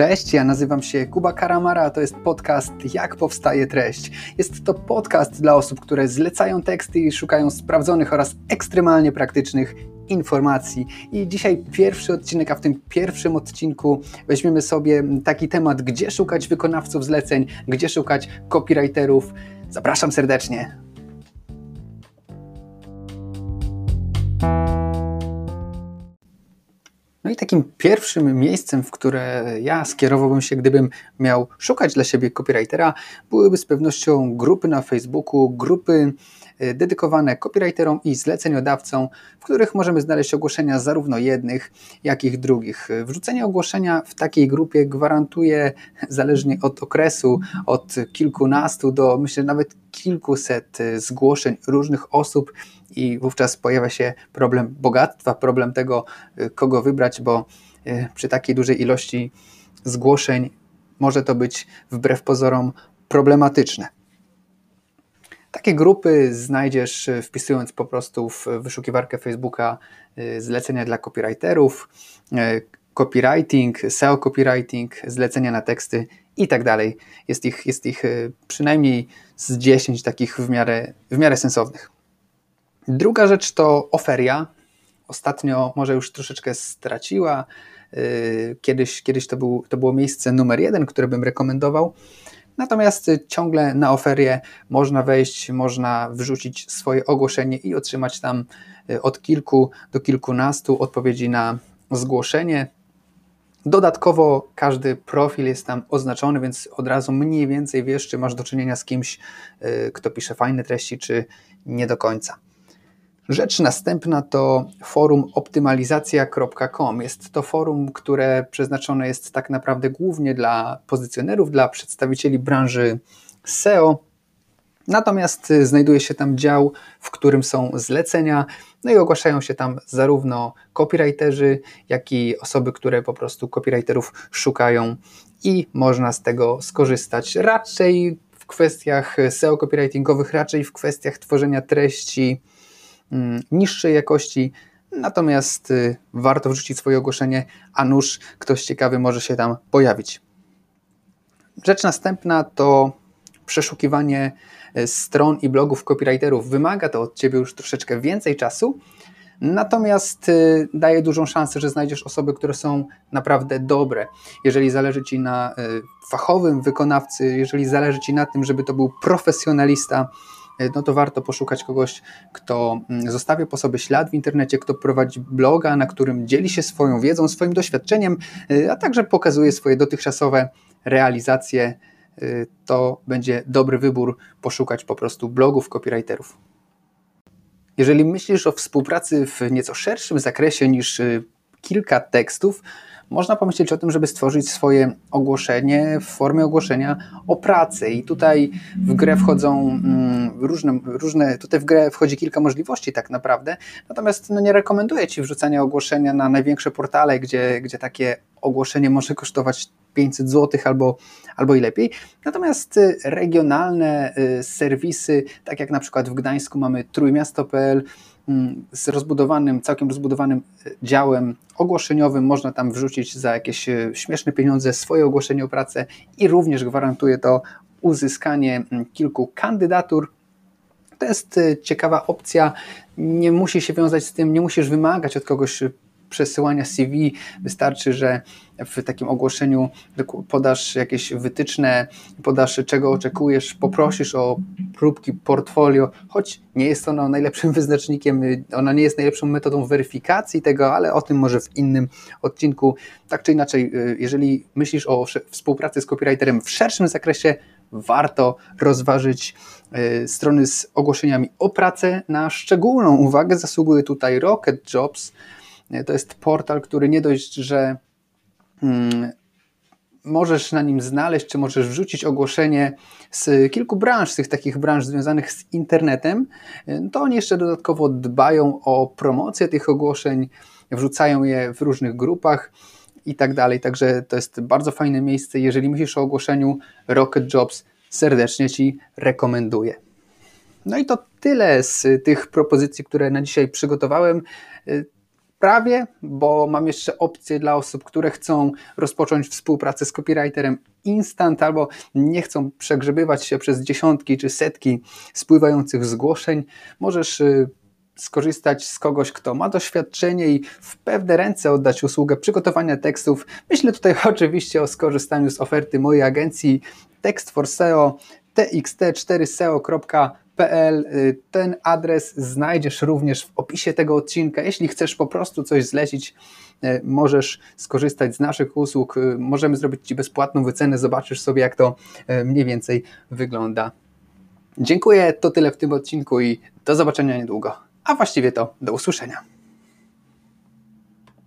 Cześć, ja nazywam się Kuba Karamara, a to jest podcast Jak powstaje treść. Jest to podcast dla osób, które zlecają teksty i szukają sprawdzonych oraz ekstremalnie praktycznych informacji. I dzisiaj pierwszy odcinek, a w tym pierwszym odcinku weźmiemy sobie taki temat, gdzie szukać wykonawców zleceń, gdzie szukać copywriterów. Zapraszam serdecznie. Takim pierwszym miejscem, w które ja skierowałbym się, gdybym miał szukać dla siebie copywritera, byłyby z pewnością grupy na Facebooku, grupy e, dedykowane copywriterom i zleceniodawcom, w których możemy znaleźć ogłoszenia zarówno jednych, jak i drugich. Wrzucenie ogłoszenia w takiej grupie gwarantuje, zależnie od okresu, od kilkunastu do myślę nawet kilkuset e, zgłoszeń różnych osób i wówczas pojawia się problem bogactwa, problem tego, y, kogo wybrać, bo y, przy takiej dużej ilości zgłoszeń może to być wbrew pozorom problematyczne. Takie grupy znajdziesz y, wpisując po prostu w wyszukiwarkę Facebooka zlecenia dla copywriterów, copywriting, SEO copywriting, zlecenia na teksty i tak dalej. Jest ich, jest ich przynajmniej z 10 takich w miarę, w miarę sensownych. Druga rzecz to oferia. Ostatnio może już troszeczkę straciła. Y, kiedyś, kiedyś to, był, to było miejsce numer jeden, które bym rekomendował. Natomiast ciągle na oferię można wejść, można wrzucić swoje ogłoszenie i otrzymać tam y, od kilku do kilkunastu odpowiedzi na zgłoszenie. Dodatkowo każdy profil jest tam oznaczony, więc od razu mniej więcej wiesz, czy masz do czynienia z kimś, y, kto pisze fajne treści, czy nie do końca. Rzecz następna to forum optymalizacja.com. Jest to forum, które przeznaczone jest tak naprawdę głównie dla pozycjonerów, dla przedstawicieli branży SEO. Natomiast znajduje się tam dział, w którym są zlecenia, no i ogłaszają się tam zarówno copywriterzy, jak i osoby, które po prostu copywriterów szukają i można z tego skorzystać. Raczej w kwestiach SEO copywritingowych, raczej w kwestiach tworzenia treści niższej jakości, natomiast y, warto wrzucić swoje ogłoszenie, a nuż ktoś ciekawy może się tam pojawić. Rzecz następna to przeszukiwanie y, stron i blogów copywriterów. Wymaga to od Ciebie już troszeczkę więcej czasu, natomiast y, daje dużą szansę, że znajdziesz osoby, które są naprawdę dobre. Jeżeli zależy Ci na fachowym wykonawcy, jeżeli zależy Ci na tym, żeby to był profesjonalista, no to warto poszukać kogoś, kto mm, zostawia po sobie ślad w internecie, kto prowadzi bloga, na którym dzieli się swoją wiedzą, swoim doświadczeniem, e, a także pokazuje swoje dotychczasowe realizacje. E, to będzie dobry wybór poszukać po prostu blogów copywriterów. Jeżeli myślisz o współpracy w nieco szerszym zakresie niż kilka tekstów, można pomyśleć o tym, żeby stworzyć swoje ogłoszenie w formie ogłoszenia o pracę. I tutaj w grę wchodzą mm, różne, różne, tutaj w grę wchodzi kilka możliwości tak naprawdę. Natomiast no, nie rekomenduję Ci wrzucania ogłoszenia na największe portale, gdzie, gdzie takie ogłoszenie może kosztować 500 zł albo, albo i lepiej. Natomiast y, regionalne y, serwisy, tak jak na przykład w Gdańsku mamy trójmiasto.pl, z rozbudowanym, całkiem rozbudowanym e, działem ogłoszeniowym. Można tam wrzucić za jakieś e, śmieszne pieniądze swoje ogłoszenie o pracę i również gwarantuje to uzyskanie mm, kilku kandydatur. To jest e, ciekawa opcja. Nie musi się wiązać z tym, nie musisz wymagać od kogoś przesyłania CV. Wystarczy, że w takim ogłoszeniu podasz jakieś wytyczne, podasz czego oczekujesz, poprosisz o próbki portfolio, choć nie jest ono najlepszym wyznacznikiem, ona nie jest najlepszą metodą weryfikacji tego, ale o tym może w innym odcinku. Tak czy inaczej, y, jeżeli myślisz o współpracy z copywriterem w szerszym zakresie, warto rozważyć y, strony z ogłoszeniami o pracę. Na szczególną uwagę zasługuje tutaj Rocket Jobs, to jest portal, który nie dość, że hmm, możesz na nim znaleźć, czy możesz wrzucić ogłoszenie z kilku branż, z tych takich branż związanych z internetem, to oni jeszcze dodatkowo dbają o promocję tych ogłoszeń, wrzucają je w różnych grupach i tak dalej. Także to jest bardzo fajne miejsce. Jeżeli myślisz o ogłoszeniu Rocket Jobs, serdecznie Ci rekomenduję. No i to tyle z tych propozycji, które na dzisiaj przygotowałem. Prawie, bo mam jeszcze opcję dla osób, które chcą rozpocząć współpracę z copywriterem instant albo nie chcą przegrzebywać się przez dziesiątki czy setki spływających zgłoszeń. Możesz y, skorzystać z kogoś, kto ma doświadczenie i w pewne ręce oddać usługę przygotowania tekstów. Myślę tutaj oczywiście o skorzystaniu z oferty mojej agencji Text for SEO txt4seo.pl. Y, ten adres znajdziesz również w opisie tego odcinka. Jeśli chcesz po prostu coś zlecić, y, możesz skorzystać z naszych usług. Y, możemy zrobić Ci bezpłatną wycenę, zobaczysz sobie, jak to mniej więcej wygląda. Dziękuję, to tyle w tym odcinku i do zobaczenia niedługo. A właściwie to do usłyszenia.